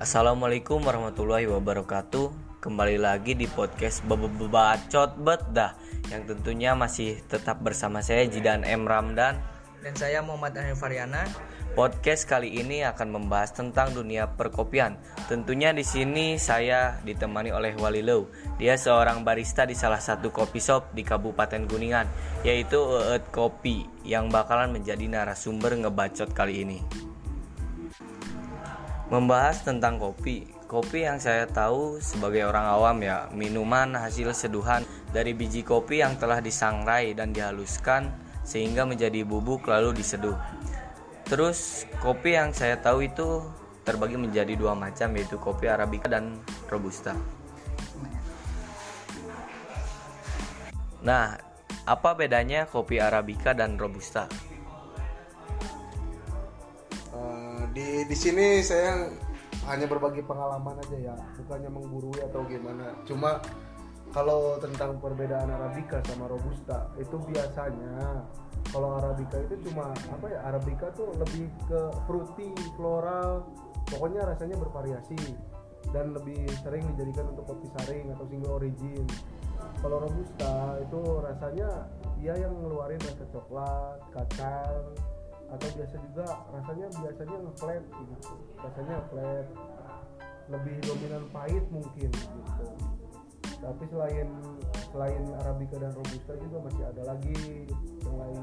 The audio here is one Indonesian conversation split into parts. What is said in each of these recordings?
Assalamualaikum warahmatullahi wabarakatuh Kembali lagi di podcast Bacot Bet dah Yang tentunya masih tetap bersama saya Jidan M. Ramdan Dan saya Muhammad Anil Faryana Podcast kali ini akan membahas tentang dunia perkopian. Tentunya di sini saya ditemani oleh Wali Low. Dia seorang barista di salah satu kopi shop di Kabupaten Kuningan, yaitu Eet Kopi, yang bakalan menjadi narasumber ngebacot kali ini. Membahas tentang kopi. Kopi yang saya tahu sebagai orang awam ya, minuman hasil seduhan dari biji kopi yang telah disangrai dan dihaluskan sehingga menjadi bubuk lalu diseduh. Terus kopi yang saya tahu itu terbagi menjadi dua macam yaitu kopi arabica dan robusta. Nah, apa bedanya kopi arabica dan robusta? Di di sini saya hanya berbagi pengalaman aja ya, bukannya menggurui atau gimana. Cuma kalau tentang perbedaan arabica sama robusta itu biasanya kalau arabica itu cuma apa ya arabica tuh lebih ke fruity floral pokoknya rasanya bervariasi dan lebih sering dijadikan untuk kopi saring atau single origin kalau robusta itu rasanya dia yang ngeluarin rasa coklat kacang atau biasa juga rasanya biasanya ngeflat gitu. Rasanya flat lebih dominan pahit mungkin gitu. Tapi selain selain arabica dan robusta juga masih ada lagi yang lain.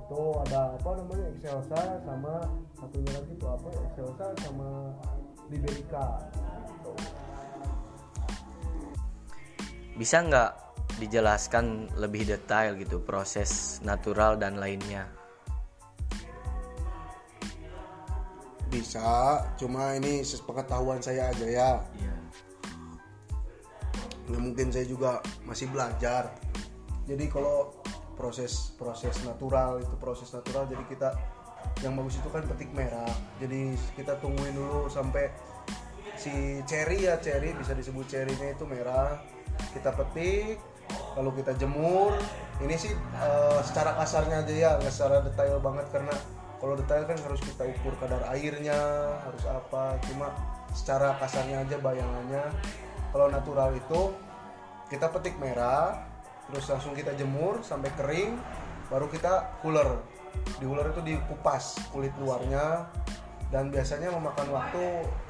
Itu ada apa namanya excelsa sama satunya lagi itu apa? Excelsa sama liberica. Gitu. bisa nggak dijelaskan lebih detail gitu proses natural dan lainnya bisa cuma ini sepengetahuan saya aja ya. Iya. Ya mungkin saya juga masih belajar. Jadi kalau proses proses natural itu proses natural jadi kita yang bagus itu kan petik merah. Jadi kita tungguin dulu sampai si cherry ya cherry bisa disebut cherrynya itu merah. Kita petik lalu kita jemur. Ini sih uh, secara kasarnya aja ya nggak secara detail banget karena kalau detail kan harus kita ukur kadar airnya harus apa. Cuma secara kasarnya aja bayangannya. Kalau natural itu kita petik merah terus langsung kita jemur sampai kering baru kita cooler di cooler itu dikupas kulit luarnya dan biasanya memakan waktu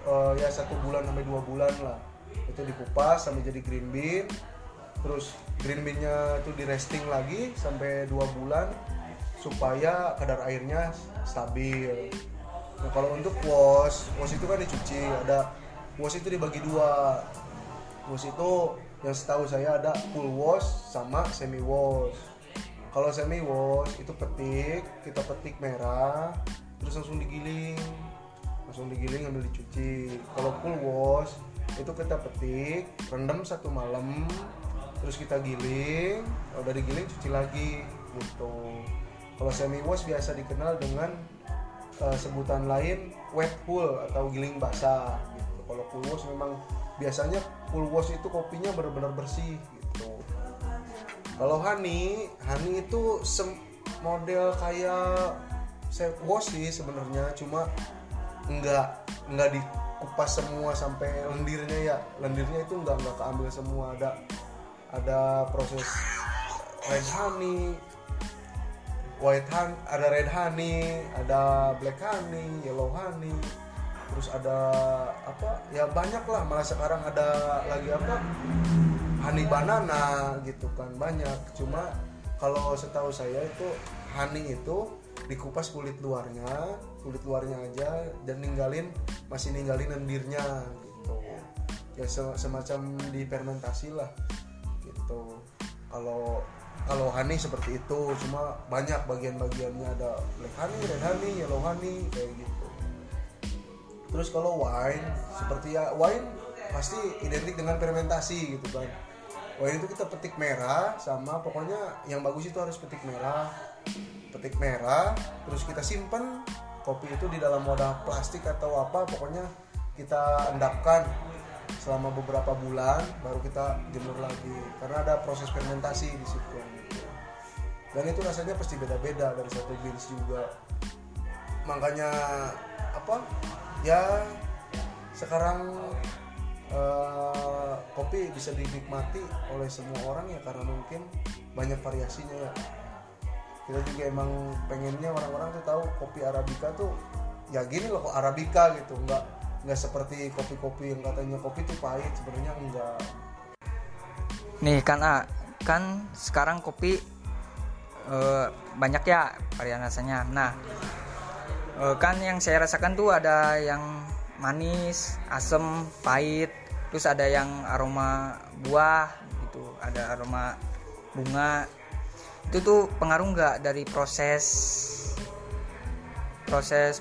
uh, ya satu bulan sampai dua bulan lah. Itu dikupas sampai jadi green bean terus green beannya itu di resting lagi sampai dua bulan supaya kadar airnya stabil. Nah kalau untuk wash wash itu kan dicuci ada wash itu dibagi dua. Wash itu yang setahu saya ada full wash sama semi wash kalau semi wash itu petik kita petik merah terus langsung digiling. Langsung digiling ambil dicuci. Kalau full wash itu kita petik rendam satu malam terus kita giling. Udah digiling cuci lagi gitu kalau semi wash biasa dikenal dengan uh, sebutan lain wet pull atau giling basah gitu. Kalau full wash memang biasanya full wash itu kopinya benar-benar bersih gitu. Kalau honey honey itu model kayak wash sih sebenarnya cuma enggak enggak dikupas semua sampai lendirnya ya. Lendirnya itu enggak enggak keambil semua. Ada ada proses red honey white honey ada red honey ada black honey yellow honey. Terus ada apa? Ya banyak lah malah sekarang ada lagi apa? Honey banana gitu kan banyak. Cuma kalau setahu saya itu honey itu dikupas kulit luarnya kulit luarnya aja dan ninggalin masih ninggalin lendirnya gitu. Ya semacam difermentasi lah gitu. Kalau kalau honey seperti itu cuma banyak bagian-bagiannya. Ada black honey, red honey, yellow honey kayak gitu. Terus kalau wine seperti ya wine pasti identik dengan fermentasi gitu kan. Wine itu kita petik merah sama pokoknya yang bagus itu harus petik merah. Petik merah terus kita simpan kopi itu di dalam wadah plastik atau apa pokoknya kita endapkan selama beberapa bulan baru kita jemur lagi. Karena ada proses fermentasi di situ. Dan itu rasanya pasti beda-beda dari satu beans juga. Makanya apa ya sekarang eh, kopi bisa dinikmati oleh semua orang ya karena mungkin banyak variasinya ya. Kita juga emang pengennya orang-orang tuh tahu kopi arabica tuh ya gini loh kok arabica gitu. Nggak nggak seperti kopi-kopi yang katanya kopi tuh pahit sebenarnya enggak Nih kan A, kan sekarang kopi eh, banyak ya varian rasanya. Nah, eh, kan yang saya rasakan tuh ada yang manis, asem, pahit, terus ada yang aroma buah gitu, ada aroma bunga. Itu tuh pengaruh nggak dari proses proses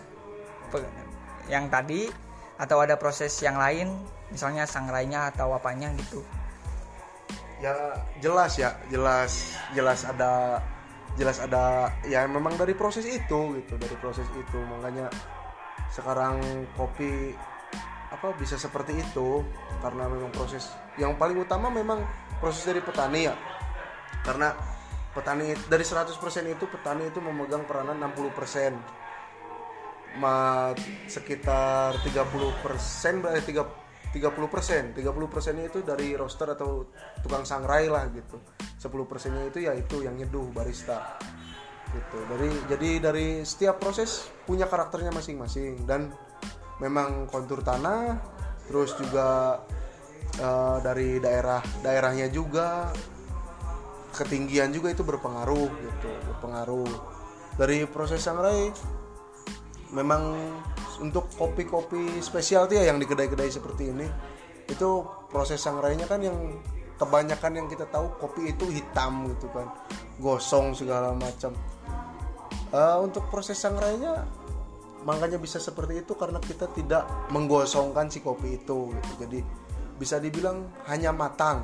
yang tadi atau ada proses yang lain, misalnya sangrainya atau apanya gitu. ya jelas ya jelas jelas ada jelas ada ya memang dari proses itu gitu dari proses itu. Makanya sekarang kopi apa bisa seperti itu. Karena memang proses yang paling utama memang proses dari petani ya. Karena petani dari 100% itu petani itu memegang peranan 60% ma sekitar 30% berarti 3 30 persen. 30 persennya itu dari roaster atau tukang sangrai lah gitu. 10 persennya itu ya itu yang nyeduh barista. Gitu. Dari jadi dari setiap proses punya karakternya masing-masing. Dan memang kontur tanah terus juga eh, dari daerah daerahnya juga ketinggian juga itu berpengaruh gitu berpengaruh. Dari proses sangrai memang untuk kopi-kopi spesialty ya yang di kedai-kedai seperti ini itu proses sangrainya kan yang kebanyakan yang kita tahu kopi itu hitam gitu kan gosong segala macam. Eh, untuk proses sangrainya makanya bisa seperti itu karena kita tidak menggosongkan si kopi itu gitu. Jadi bisa dibilang hanya matang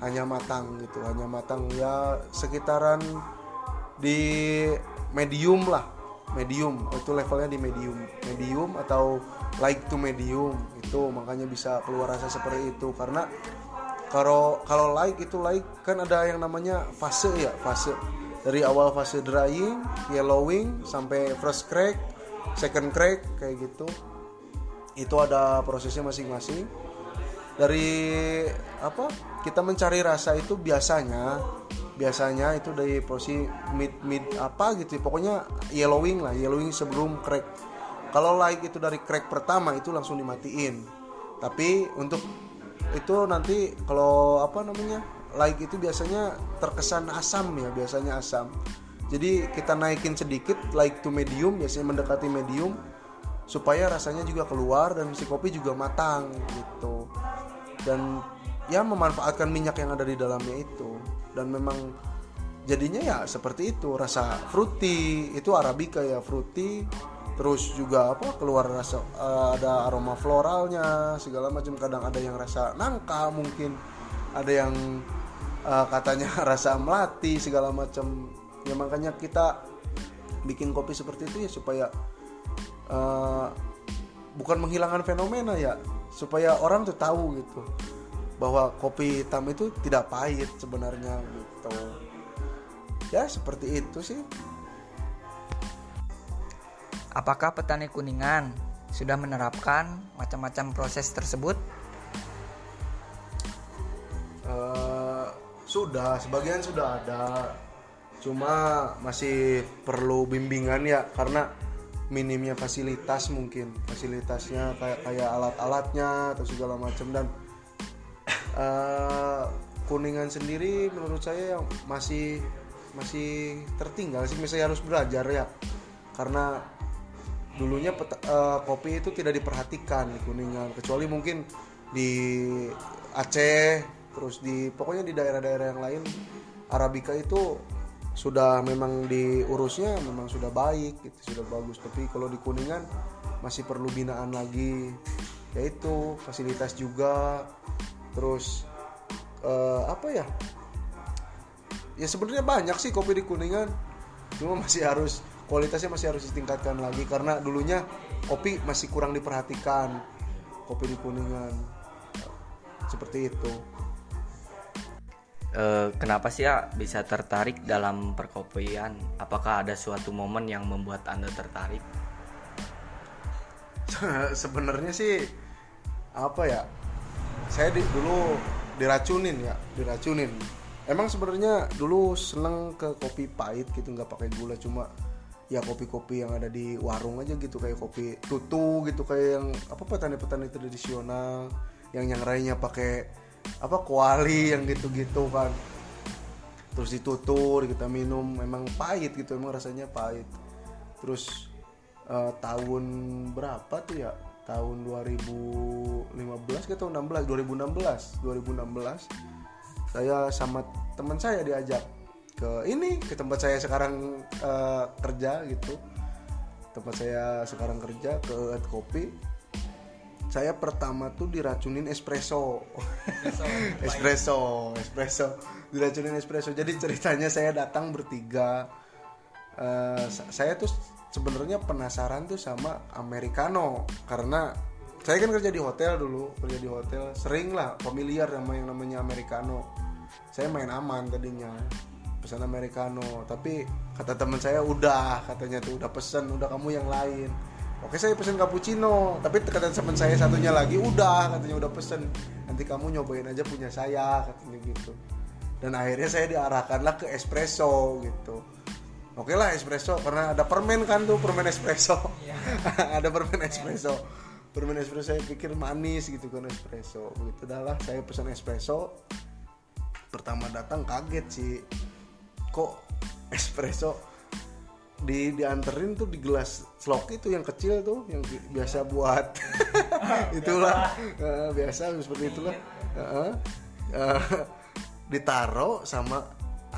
hanya matang gitu hanya matang ya sekitaran di medium lah medium. Itu levelnya di medium. Medium atau like to medium. Itu makanya bisa keluar rasa seperti itu. Karena kalau kalau like itu like kan ada yang namanya fase ya fase. Dari awal fase drying yellowing sampai first crack second crack kayak gitu. Itu ada prosesnya masing-masing. Dari apa kita mencari rasa itu biasanya biasanya itu dari posisi mid mid apa gitu pokoknya yellowing lah yellowing sebelum crack. Kalau light itu dari crack pertama itu langsung dimatiin. Tapi untuk itu nanti kalau apa namanya light itu biasanya terkesan asam ya biasanya asam. Jadi kita naikin sedikit light to medium biasanya mendekati medium supaya rasanya juga keluar dan si kopi juga matang gitu. Dan ya memanfaatkan minyak yang ada di dalamnya itu dan memang jadinya ya seperti itu rasa fruity itu arabica ya fruity. Terus juga apa keluar rasa eh, ada aroma floralnya segala macam. Kadang ada yang rasa nangka mungkin ada yang eh, katanya rasa melati segala macam. Ya makanya kita bikin kopi seperti itu ya supaya eh, bukan menghilangkan fenomena ya supaya orang tuh tahu gitu bahwa kopi hitam itu tidak pahit sebenarnya gitu. Ya seperti itu sih. Apakah petani kuningan sudah menerapkan macam-macam proses tersebut? Eh, sudah sebagian sudah ada. Cuma masih perlu bimbingan ya karena minimnya fasilitas mungkin. Fasilitasnya kayak kayak alat-alatnya atau segala macam. Dan eh, kuningan sendiri menurut saya yang masih masih tertinggal sih misalnya harus belajar ya. Karena dulunya peta- eh, kopi itu tidak diperhatikan di kuningan kecuali mungkin di Aceh terus di pokoknya di daerah-daerah yang lain Arabica itu sudah memang diurusnya memang sudah baik gitu sudah bagus. Tapi kalau di kuningan masih perlu binaan lagi yaitu fasilitas juga terus eh, apa ya? Ya sebenarnya banyak sih kopi di kuningan. Cuma masih harus kualitasnya masih harus ditingkatkan lagi. Karena dulunya kopi masih kurang diperhatikan kopi di kuningan. Seperti itu. Eh, kenapa sih ya bisa tertarik dalam perkopian? Apakah ada suatu momen yang membuat anda tertarik? sebenarnya sih apa ya saya di, dulu diracunin ya diracunin. Emang sebenarnya dulu seneng ke kopi pahit gitu nggak pakai gula cuma ya kopi-kopi yang ada di warung aja gitu kayak kopi tutu gitu kayak yang apa petani-petani tradisional yang yang lainnya pakai apa kuali yang gitu-gitu kan. Terus ditutur kita minum memang pahit gitu emang rasanya pahit. Terus eh, tahun berapa tuh ya tahun 2015 ke tahun 16 2016 2016 saya sama teman saya diajak ke ini ke tempat saya sekarang eh, kerja gitu. Tempat saya sekarang kerja ke Earth Kopi. Saya pertama tuh diracunin espresso. Espresso. Espresso diracunin espresso. Jadi ceritanya saya datang bertiga. Sa- saya tuh sebenarnya penasaran tuh sama americano. Karena saya kan kerja di hotel dulu kerja di hotel sering lah familiar sama yang namanya americano. Saya main aman tadinya pesan americano. Tapi kata teman saya udah katanya tuh udah pesen udah kamu yang lain. Oke saya pesen cappuccino. Tapi kata teman saya satunya lagi udah katanya udah pesen. Nanti kamu nyobain aja punya saya katanya gitu. Dan akhirnya saya diarahkanlah ke espresso gitu oke lah espresso. Karena ada permen kan tuh permen espresso? Ada permen espresso. Permen espresso saya pikir manis gitu kan espresso. Begitu dah lah saya pesan espresso. Pertama datang kaget sih kok espresso di dianterin tuh di gelas slok itu yang kecil tuh yang bi- biasa buat? Itulah. Eh, biasa seperti itulah. Heeh. Eh, ditaro sama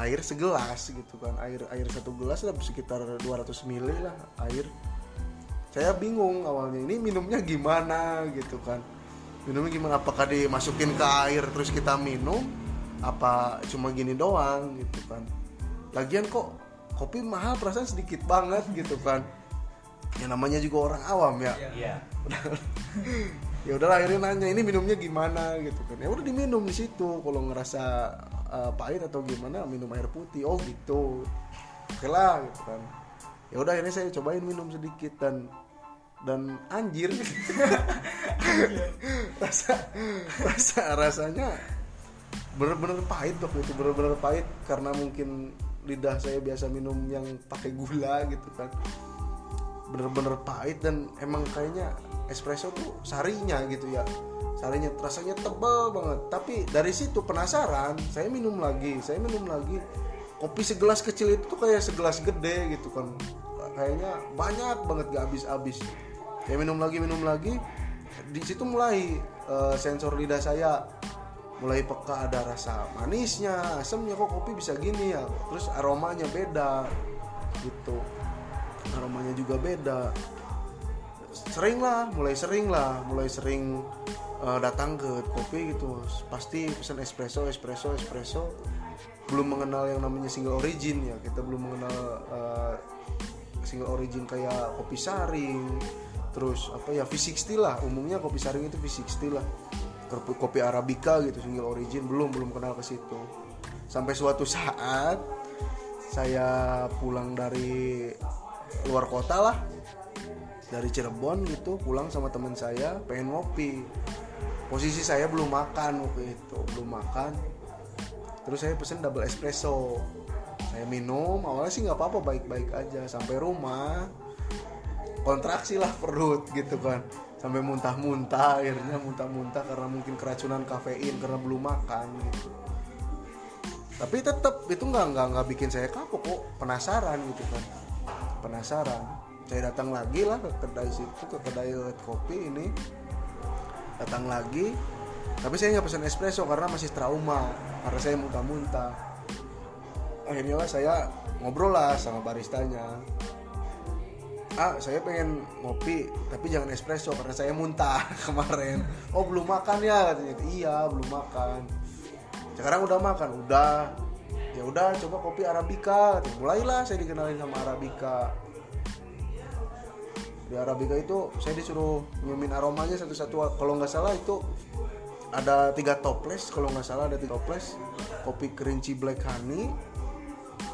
air segelas gitu kan. Air air satu gelas lah sekitar 200 ml lah air. Saya bingung awalnya ini minumnya gimana gitu kan. Minumnya gimana? Apakah dimasukin ke air terus kita minum? Apa cuma gini doang gitu kan? Lagian kok kopi mahal perasaan sedikit banget gitu kan. Ya namanya juga orang awam ya. Iya. ya udahlah akhirnya nanya ini minumnya gimana? gitu kan. Ya udah diminum di situ kalau ngerasa uh, pahit atau gimana minum air putih. Oh gitu. Oke lah gitu kan. Ya udah akhirnya saya cobain minum sedikit dan dan anjir. Rasa rasa rasanya bener-bener pahit waktu itu bener-bener pahit karena mungkin lidah saya biasa minum yang pakai gula gitu kan bener-bener pahit dan emang kayaknya espresso tuh sarinya gitu ya. Sarinya rasanya tebal banget. Tapi dari situ penasaran saya minum lagi saya minum lagi. Kopi segelas kecil itu tuh kayak segelas gede gitu kan. Kayaknya banyak banget gak habis-habis. Saya minum lagi minum lagi. Di situ mulai eh, sensor lidah saya mulai peka ada rasa manisnya asamnya kok kopi bisa gini ya? Terus aromanya beda gitu aromanya juga beda. Sering lah mulai sering lah mulai sering eh, datang ke kopi gitu pasti pesan espresso espresso espresso. Belum mengenal yang namanya single origin ya. Kita belum mengenal eh, single origin kayak kopi saring. Terus apa ya V60 lah. Umumnya kopi saring itu V60 lah. Kopi, kopi arabica gitu single origin. Belum belum kenal ke situ. Sampai suatu saat saya pulang dari luar kota lah. Dari Cirebon gitu pulang sama teman saya pengen ngopi. Posisi saya belum makan waktu itu belum makan. Terus saya pesen double espresso. Saya minum awalnya sih nggak apa-apa baik-baik aja. Sampai rumah kontraksi lah perut gitu kan. Sampai muntah-muntah akhirnya muntah-muntah karena mungkin keracunan kafein karena belum makan gitu. Tapi tetap itu nggak nggak nggak bikin saya kapok kok. Penasaran gitu kan penasaran. Saya datang lagi lah ke kedai situ ke kedai kopi ini. Datang lagi. Tapi saya nggak pesan espresso karena masih trauma karena saya muntah-muntah. Akhirnya lah saya ngobrol lah sama baristanya. Ah saya pengen ngopi tapi jangan espresso karena saya muntah kemarin. Oh belum makan ya? katanya. Iya belum makan. Sekarang udah makan? Udah ya udah coba kopi arabica. Mulailah saya dikenalin sama arabica. Di arabica itu saya disuruh nyiumin aromanya satu-satu. Kalau nggak salah itu ada tiga toples. Kalau nggak salah ada tiga toples. Kopi kerinci black honey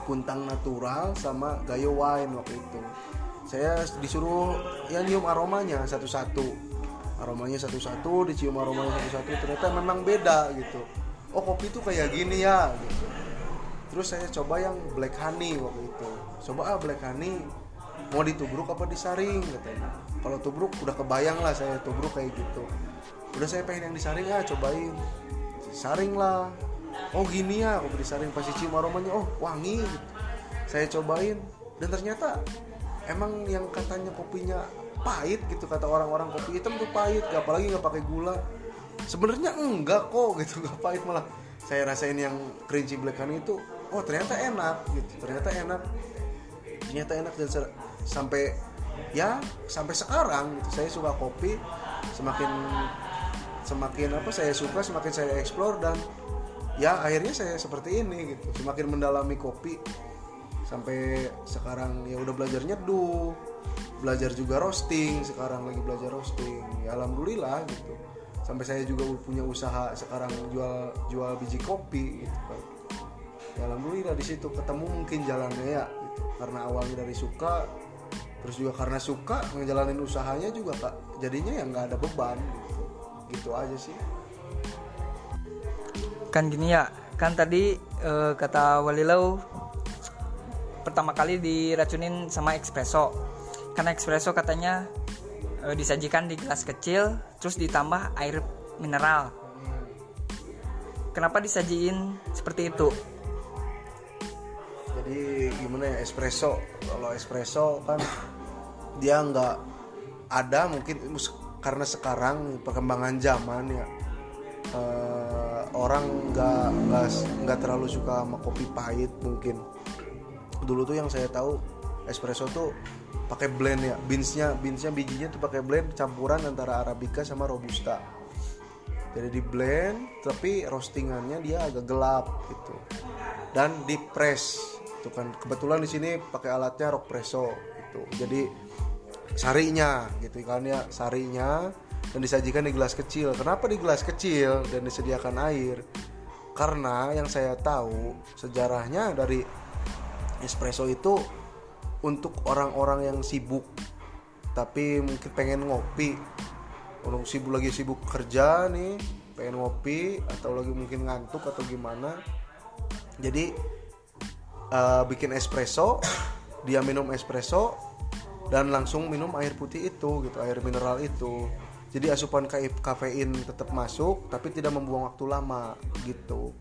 kuntang natural sama gayo wine waktu itu. Saya disuruh ya nyium aromanya satu-satu. Aromanya satu-satu dicium aromanya satu-satu ternyata memang beda gitu. Oh kopi itu kayak gini ya gitu terus saya coba yang black honey waktu itu. Coba ah black honey mau ditubruk apa disaring? katanya. Kalau tubruk udah kebayang lah saya tubruk kayak gitu. Udah saya pengen yang disaring ah cobain. Saring lah. Oh gini ya kopi disaring pasti cium aromanya oh wangi. Gitu. saya cobain dan ternyata emang yang katanya kopinya pahit gitu kata orang-orang kopi hitam tuh pahit gak apalagi nggak pakai gula. Sebenarnya enggak kok gitu nggak pahit malah. Saya rasain yang kerinci black honey itu oh ternyata enak gitu. Ternyata enak. Ternyata enak dan sampai ya sampai sekarang gitu. Saya suka kopi semakin semakin apa saya suka semakin saya explore dan ya akhirnya saya seperti ini gitu. Semakin mendalami kopi sampai sekarang ya udah belajar nyeduh belajar juga roasting sekarang lagi belajar roasting. Ya alhamdulillah gitu. Sampai saya juga punya usaha sekarang jual jual biji kopi gitu kan ya alhamdulillah di situ ketemu mungkin jalannya ya gitu. karena awalnya dari suka terus juga karena suka ngejalanin usahanya juga kak. Jadinya ya nggak ada beban gitu. Gitu aja sih. Kan gini ya kan tadi eh, kata Walilau pertama kali diracunin sama espresso karena espresso katanya e, disajikan di gelas kecil terus ditambah air mineral. Kenapa disajiin seperti itu jadi gimana ya espresso. Kalau espresso kan dia nggak ada mungkin karena sekarang perkembangan zaman ya uh, orang nggak nggak terlalu suka sama kopi pahit mungkin. Dulu tuh yang saya tahu espresso tuh pakai blend ya beansnya beansnya bijinya tuh pakai blend campuran antara arabica sama robusta. Jadi di blend tapi roastingannya dia agak gelap gitu. Dan di press itu kan. Kebetulan di sini pakai alatnya rock presso gitu. Jadi sarinya gitu kan ya sarinya dan disajikan di gelas kecil. Kenapa di gelas kecil dan disediakan air? Karena yang saya tahu sejarahnya dari espresso itu untuk orang-orang yang sibuk. Tapi mungkin pengen ngopi. Orang sibuk lagi sibuk kerja nih pengen ngopi atau lagi mungkin ngantuk atau gimana. Jadi uh, bikin espresso dia minum espresso dan langsung minum air putih itu gitu air mineral itu. Jadi asupan kafein tetap masuk tapi tidak membuang waktu lama gitu.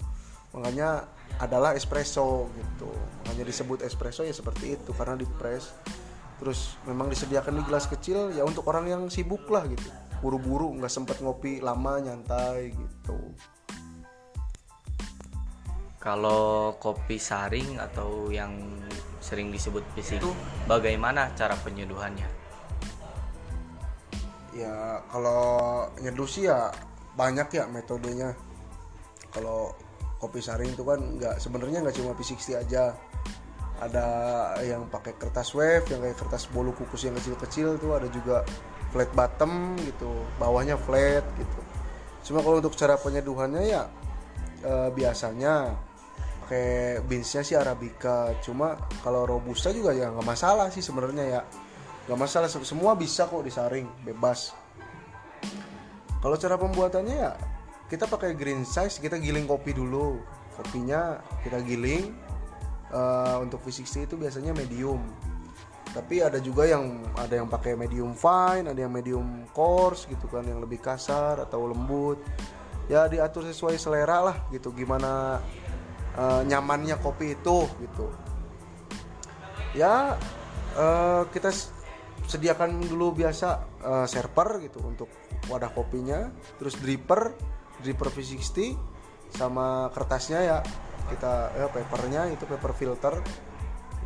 Makanya adalah espresso gitu. Makanya disebut espresso ya seperti itu karena di press. Terus memang disediakan di gelas kecil ya untuk orang yang sibuk lah gitu. Buru-buru nggak sempet ngopi lama nyantai gitu kalau kopi saring atau yang sering disebut fisik itu bagaimana cara penyeduhannya? Ya kalau nyeduh sih ya banyak ya metodenya. Kalau kopi saring itu kan nggak sebenarnya nggak cuma P60 aja. Ada yang pakai kertas wave yang kayak kertas bolu kukus yang kecil-kecil tuh ada juga flat bottom gitu bawahnya flat gitu. Cuma kalau untuk cara penyeduhannya ya e, biasanya pakai beansnya sih arabica. Cuma kalau robusta juga ya nggak masalah sih sebenarnya ya. Nggak masalah semua bisa kok disaring bebas. Kalau cara pembuatannya ya kita pakai green size kita giling kopi dulu. Kopinya kita giling uh, untuk V60 itu biasanya medium. Tapi ada juga yang ada yang pakai medium fine ada yang medium coarse gitu kan yang lebih kasar atau lembut. Ya diatur sesuai selera lah gitu gimana uh, nyamannya kopi itu gitu. Ya uh, kita sediakan dulu biasa uh, serper gitu untuk wadah kopinya terus dripper dripper V60 sama kertasnya ya. Kita ya papernya itu paper filter.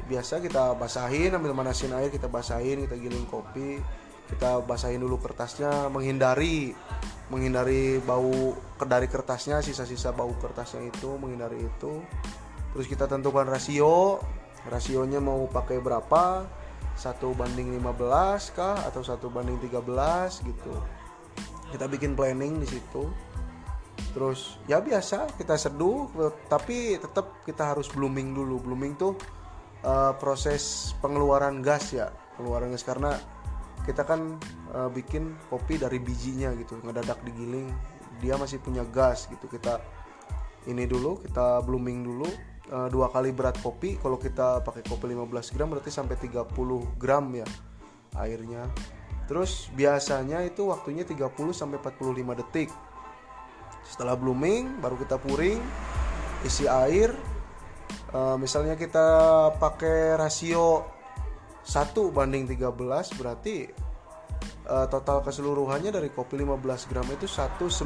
Biasa kita basahin ambil manasin air kita basahin kita giling kopi kita basahin dulu kertasnya menghindari menghindari bau dari kertasnya sisa-sisa bau kertasnya itu menghindari itu. Terus kita tentukan rasio. Rasionya mau pakai berapa? Satu banding 15 kah? Atau satu banding 13 gitu. Kita bikin planning di situ. Terus ya biasa kita seduh tapi tetap kita harus blooming dulu. Blooming tuh uh, proses pengeluaran gas ya pengeluaran gas. Karena kita kan uh, bikin kopi dari bijinya gitu ngedadak digiling. Dia masih punya gas gitu. Kita ini dulu kita blooming dulu uh, dua kali berat kopi. Kalau kita pakai kopi 15 gram berarti sampai 30 gram ya airnya. Terus biasanya itu waktunya 30 sampai 45 detik. Setelah blooming baru kita puring isi air. Uh, misalnya kita pakai rasio 1 banding 13 berarti uh, total keseluruhannya dari kopi 15 gram itu 195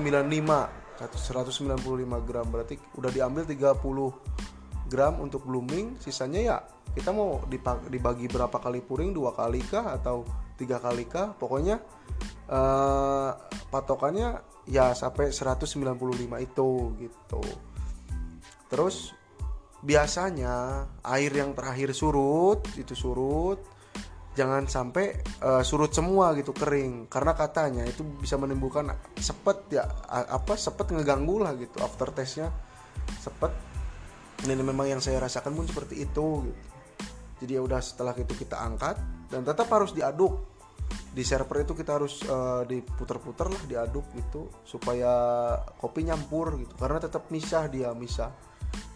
195 gram. Berarti udah diambil 30 gram untuk blooming. Sisanya ya kita mau dibagi berapa kali puring? Dua kali kah? Atau tiga kali kah? Pokoknya uh, patokannya ya sampai 195 itu gitu. Terus biasanya air yang terakhir surut itu surut jangan sampai uh, surut semua gitu kering. Karena katanya itu bisa menimbulkan sepet ya apa sepet ngeganggu lah gitu after testnya sepet. Ini memang yang saya rasakan pun seperti itu gitu. Jadi ya udah setelah itu kita angkat dan tetap harus diaduk. Di server itu kita harus uh, diputer-puter lah diaduk gitu supaya kopi nyampur gitu. Karena tetap misah dia misah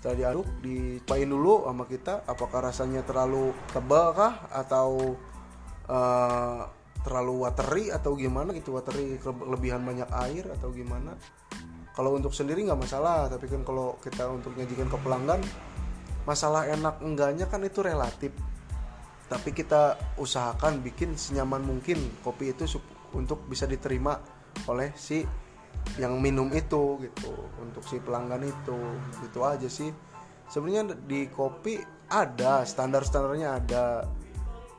setelah diaduk dipain dulu sama kita. Apakah rasanya terlalu tebal kah? Atau uh, terlalu watery? Atau gimana gitu? Watery kelebihan banyak air atau gimana? Kalau untuk sendiri nggak masalah. Tapi kan kalau kita untuk nyajikan ke pelanggan masalah enak enggaknya kan itu relatif. Tapi kita usahakan bikin senyaman mungkin. Kopi itu untuk bisa diterima oleh si yang minum itu gitu untuk si pelanggan itu itu aja sih. Sebenarnya di kopi ada standar standarnya ada.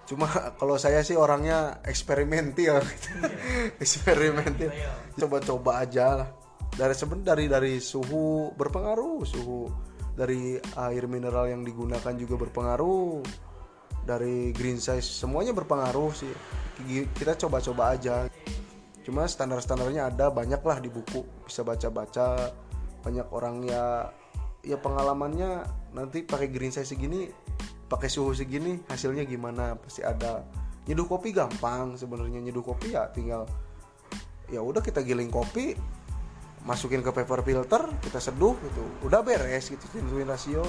Cuma kalau saya sih orangnya eksperimental gitu. eksperimental. Coba-coba aja lah. Dari sebenarnya dari dari suhu berpengaruh suhu dari air mineral yang digunakan juga berpengaruh. Dari green size semuanya berpengaruh sih. Kita coba-coba aja cuma standar-standarnya ada banyak lah di buku. Bisa baca-baca banyak orang ya ya pengalamannya nanti pakai green size segini pakai suhu segini hasilnya gimana? Pasti ada. Nyeduh kopi gampang sebenarnya nyeduh kopi ya tinggal ya udah kita giling kopi masukin ke paper filter kita seduh gitu. Udah beres gitu tentuin rasio.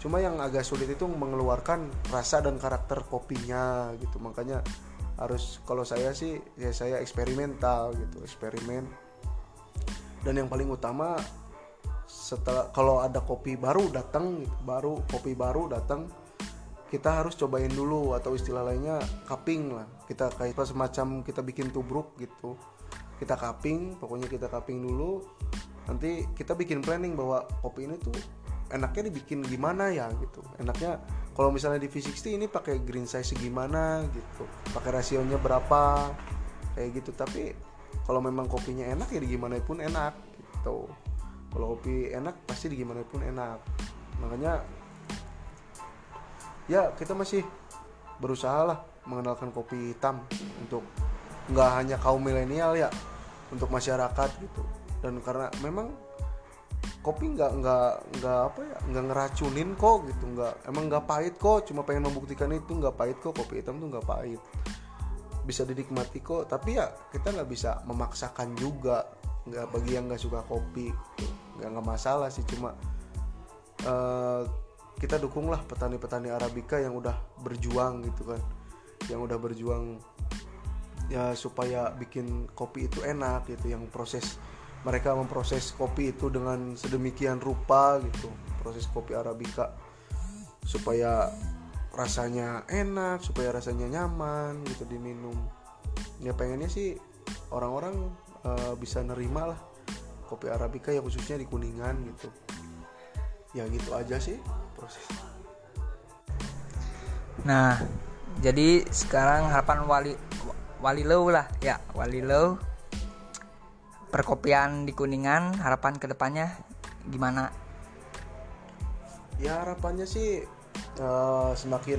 Cuma yang agak sulit itu mengeluarkan rasa dan karakter kopinya gitu. Makanya harus kalau saya sih ya saya eksperimental gitu eksperimen. Dan yang paling utama setelah kalau ada kopi baru datang gitu, baru kopi baru datang kita harus cobain dulu atau istilah lainnya cupping lah. Kita kayak semacam kita bikin tubruk gitu. Kita cupping pokoknya kita cupping dulu. Nanti kita bikin planning bahwa kopi ini tuh enaknya dibikin gimana ya gitu. Enaknya kalau misalnya di V60 ini pakai green size gimana gitu. Pakai rasionya berapa kayak gitu. Tapi kalau memang kopinya enak ya gimana pun enak gitu. Kalau kopi enak pasti di gimana pun enak. Makanya ya kita masih berusaha lah mengenalkan kopi hitam untuk nggak hanya kaum milenial ya untuk masyarakat gitu. Dan karena memang kopi nggak nggak nggak apa ya nggak ngeracunin kok gitu nggak emang nggak pahit kok cuma pengen membuktikan itu nggak pahit kok kopi hitam tuh nggak pahit. Bisa dinikmati kok tapi ya kita nggak bisa memaksakan juga nggak bagi yang nggak suka kopi nggak nggak masalah sih cuma uh, kita dukunglah petani-petani arabica yang udah berjuang gitu kan yang udah berjuang ya supaya bikin kopi itu enak gitu yang proses mereka memproses kopi itu dengan sedemikian rupa gitu. Proses kopi arabica. Supaya rasanya enak supaya rasanya nyaman gitu diminum. Ya pengennya sih orang-orang uh, bisa nerima lah kopi arabica ya khususnya di kuningan gitu. Ya gitu aja sih proses. Nah jadi sekarang harapan wali wali low lah. Ya wali low perkopian di kuningan harapan ke depannya gimana? Ya harapannya sih uh, semakin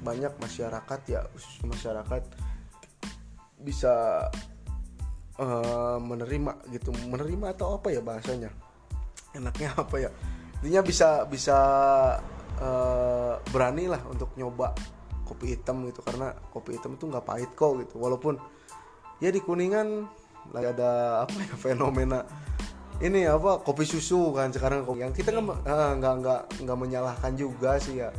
banyak masyarakat ya masyarakat bisa uh, menerima gitu. Menerima atau apa ya bahasanya? Enaknya apa ya? Intinya bisa bisa uh, berani lah untuk nyoba kopi hitam gitu. Karena kopi hitam itu nggak pahit kok gitu. Walaupun ya di kuningan lagi ada apa ya fenomena. Ini apa kopi susu kan sekarang. Yang kita nggak eh, nggak nggak nggak menyalahkan juga sih ya.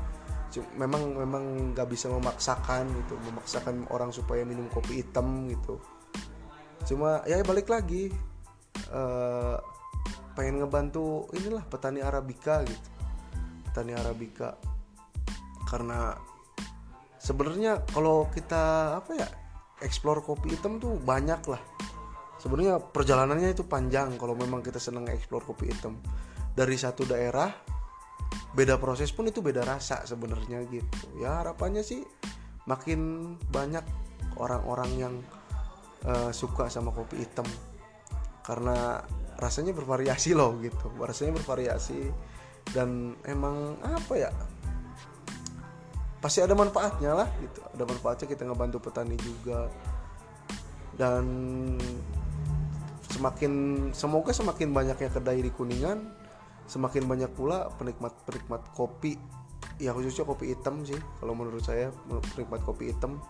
Memang memang nggak bisa memaksakan gitu. Memaksakan orang supaya minum kopi hitam gitu. Cuma ya balik lagi eh, pengen ngebantu inilah petani arabica gitu. Petani arabica. Karena sebenarnya kalau kita apa ya explore kopi hitam tuh banyak lah sebenarnya perjalanannya itu panjang kalau memang kita senang explore kopi hitam. Dari satu daerah beda proses pun itu beda rasa sebenarnya gitu. Ya harapannya sih makin banyak orang-orang yang eh, suka sama kopi hitam. Karena rasanya bervariasi loh gitu. Rasanya bervariasi dan emang apa ya? Pasti ada manfaatnya lah gitu. Ada manfaatnya kita ngebantu petani juga. Dan semakin semoga semakin banyaknya kedai di kuningan semakin banyak pula penikmat penikmat kopi ya khususnya kopi hitam sih kalau menurut saya penikmat kopi hitam.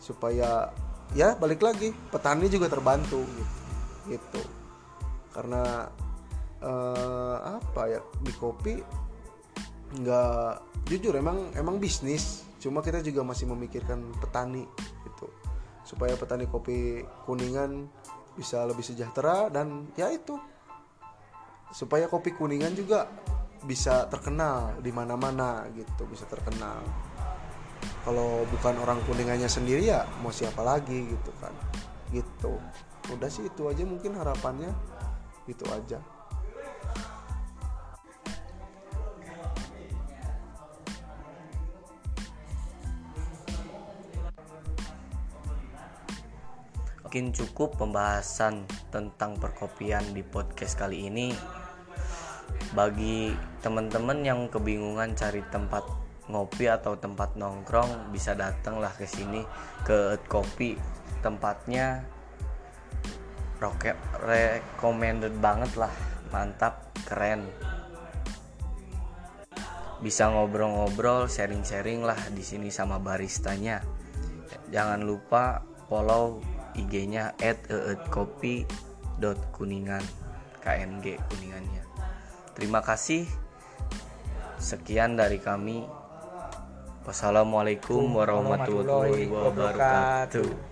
Supaya ya balik lagi petani juga terbantu gitu gitu. Karena eh, apa ya di kopi nggak jujur emang emang bisnis cuma kita juga masih memikirkan petani gitu. Supaya petani kopi kuningan bisa lebih sejahtera dan ya itu. Supaya kopi kuningan juga bisa terkenal di mana-mana gitu bisa terkenal. Kalau bukan orang kuningannya sendiri ya mau siapa lagi gitu kan. Gitu. Udah sih itu aja mungkin harapannya. Itu aja Mungkin cukup pembahasan tentang perkopian di podcast kali ini. Bagi teman-teman yang kebingungan cari tempat ngopi atau tempat nongkrong, bisa datanglah ke sini ke Kopi. Tempatnya roket recommended banget lah, mantap, keren. Bisa ngobrol-ngobrol, sharing-sharing lah di sini sama baristanya. Jangan lupa follow IG-nya @eetkopi.kuningan KNG kuningannya. Terima kasih. Sekian dari kami. Wassalamualaikum warahmatullahi wabarakatuh.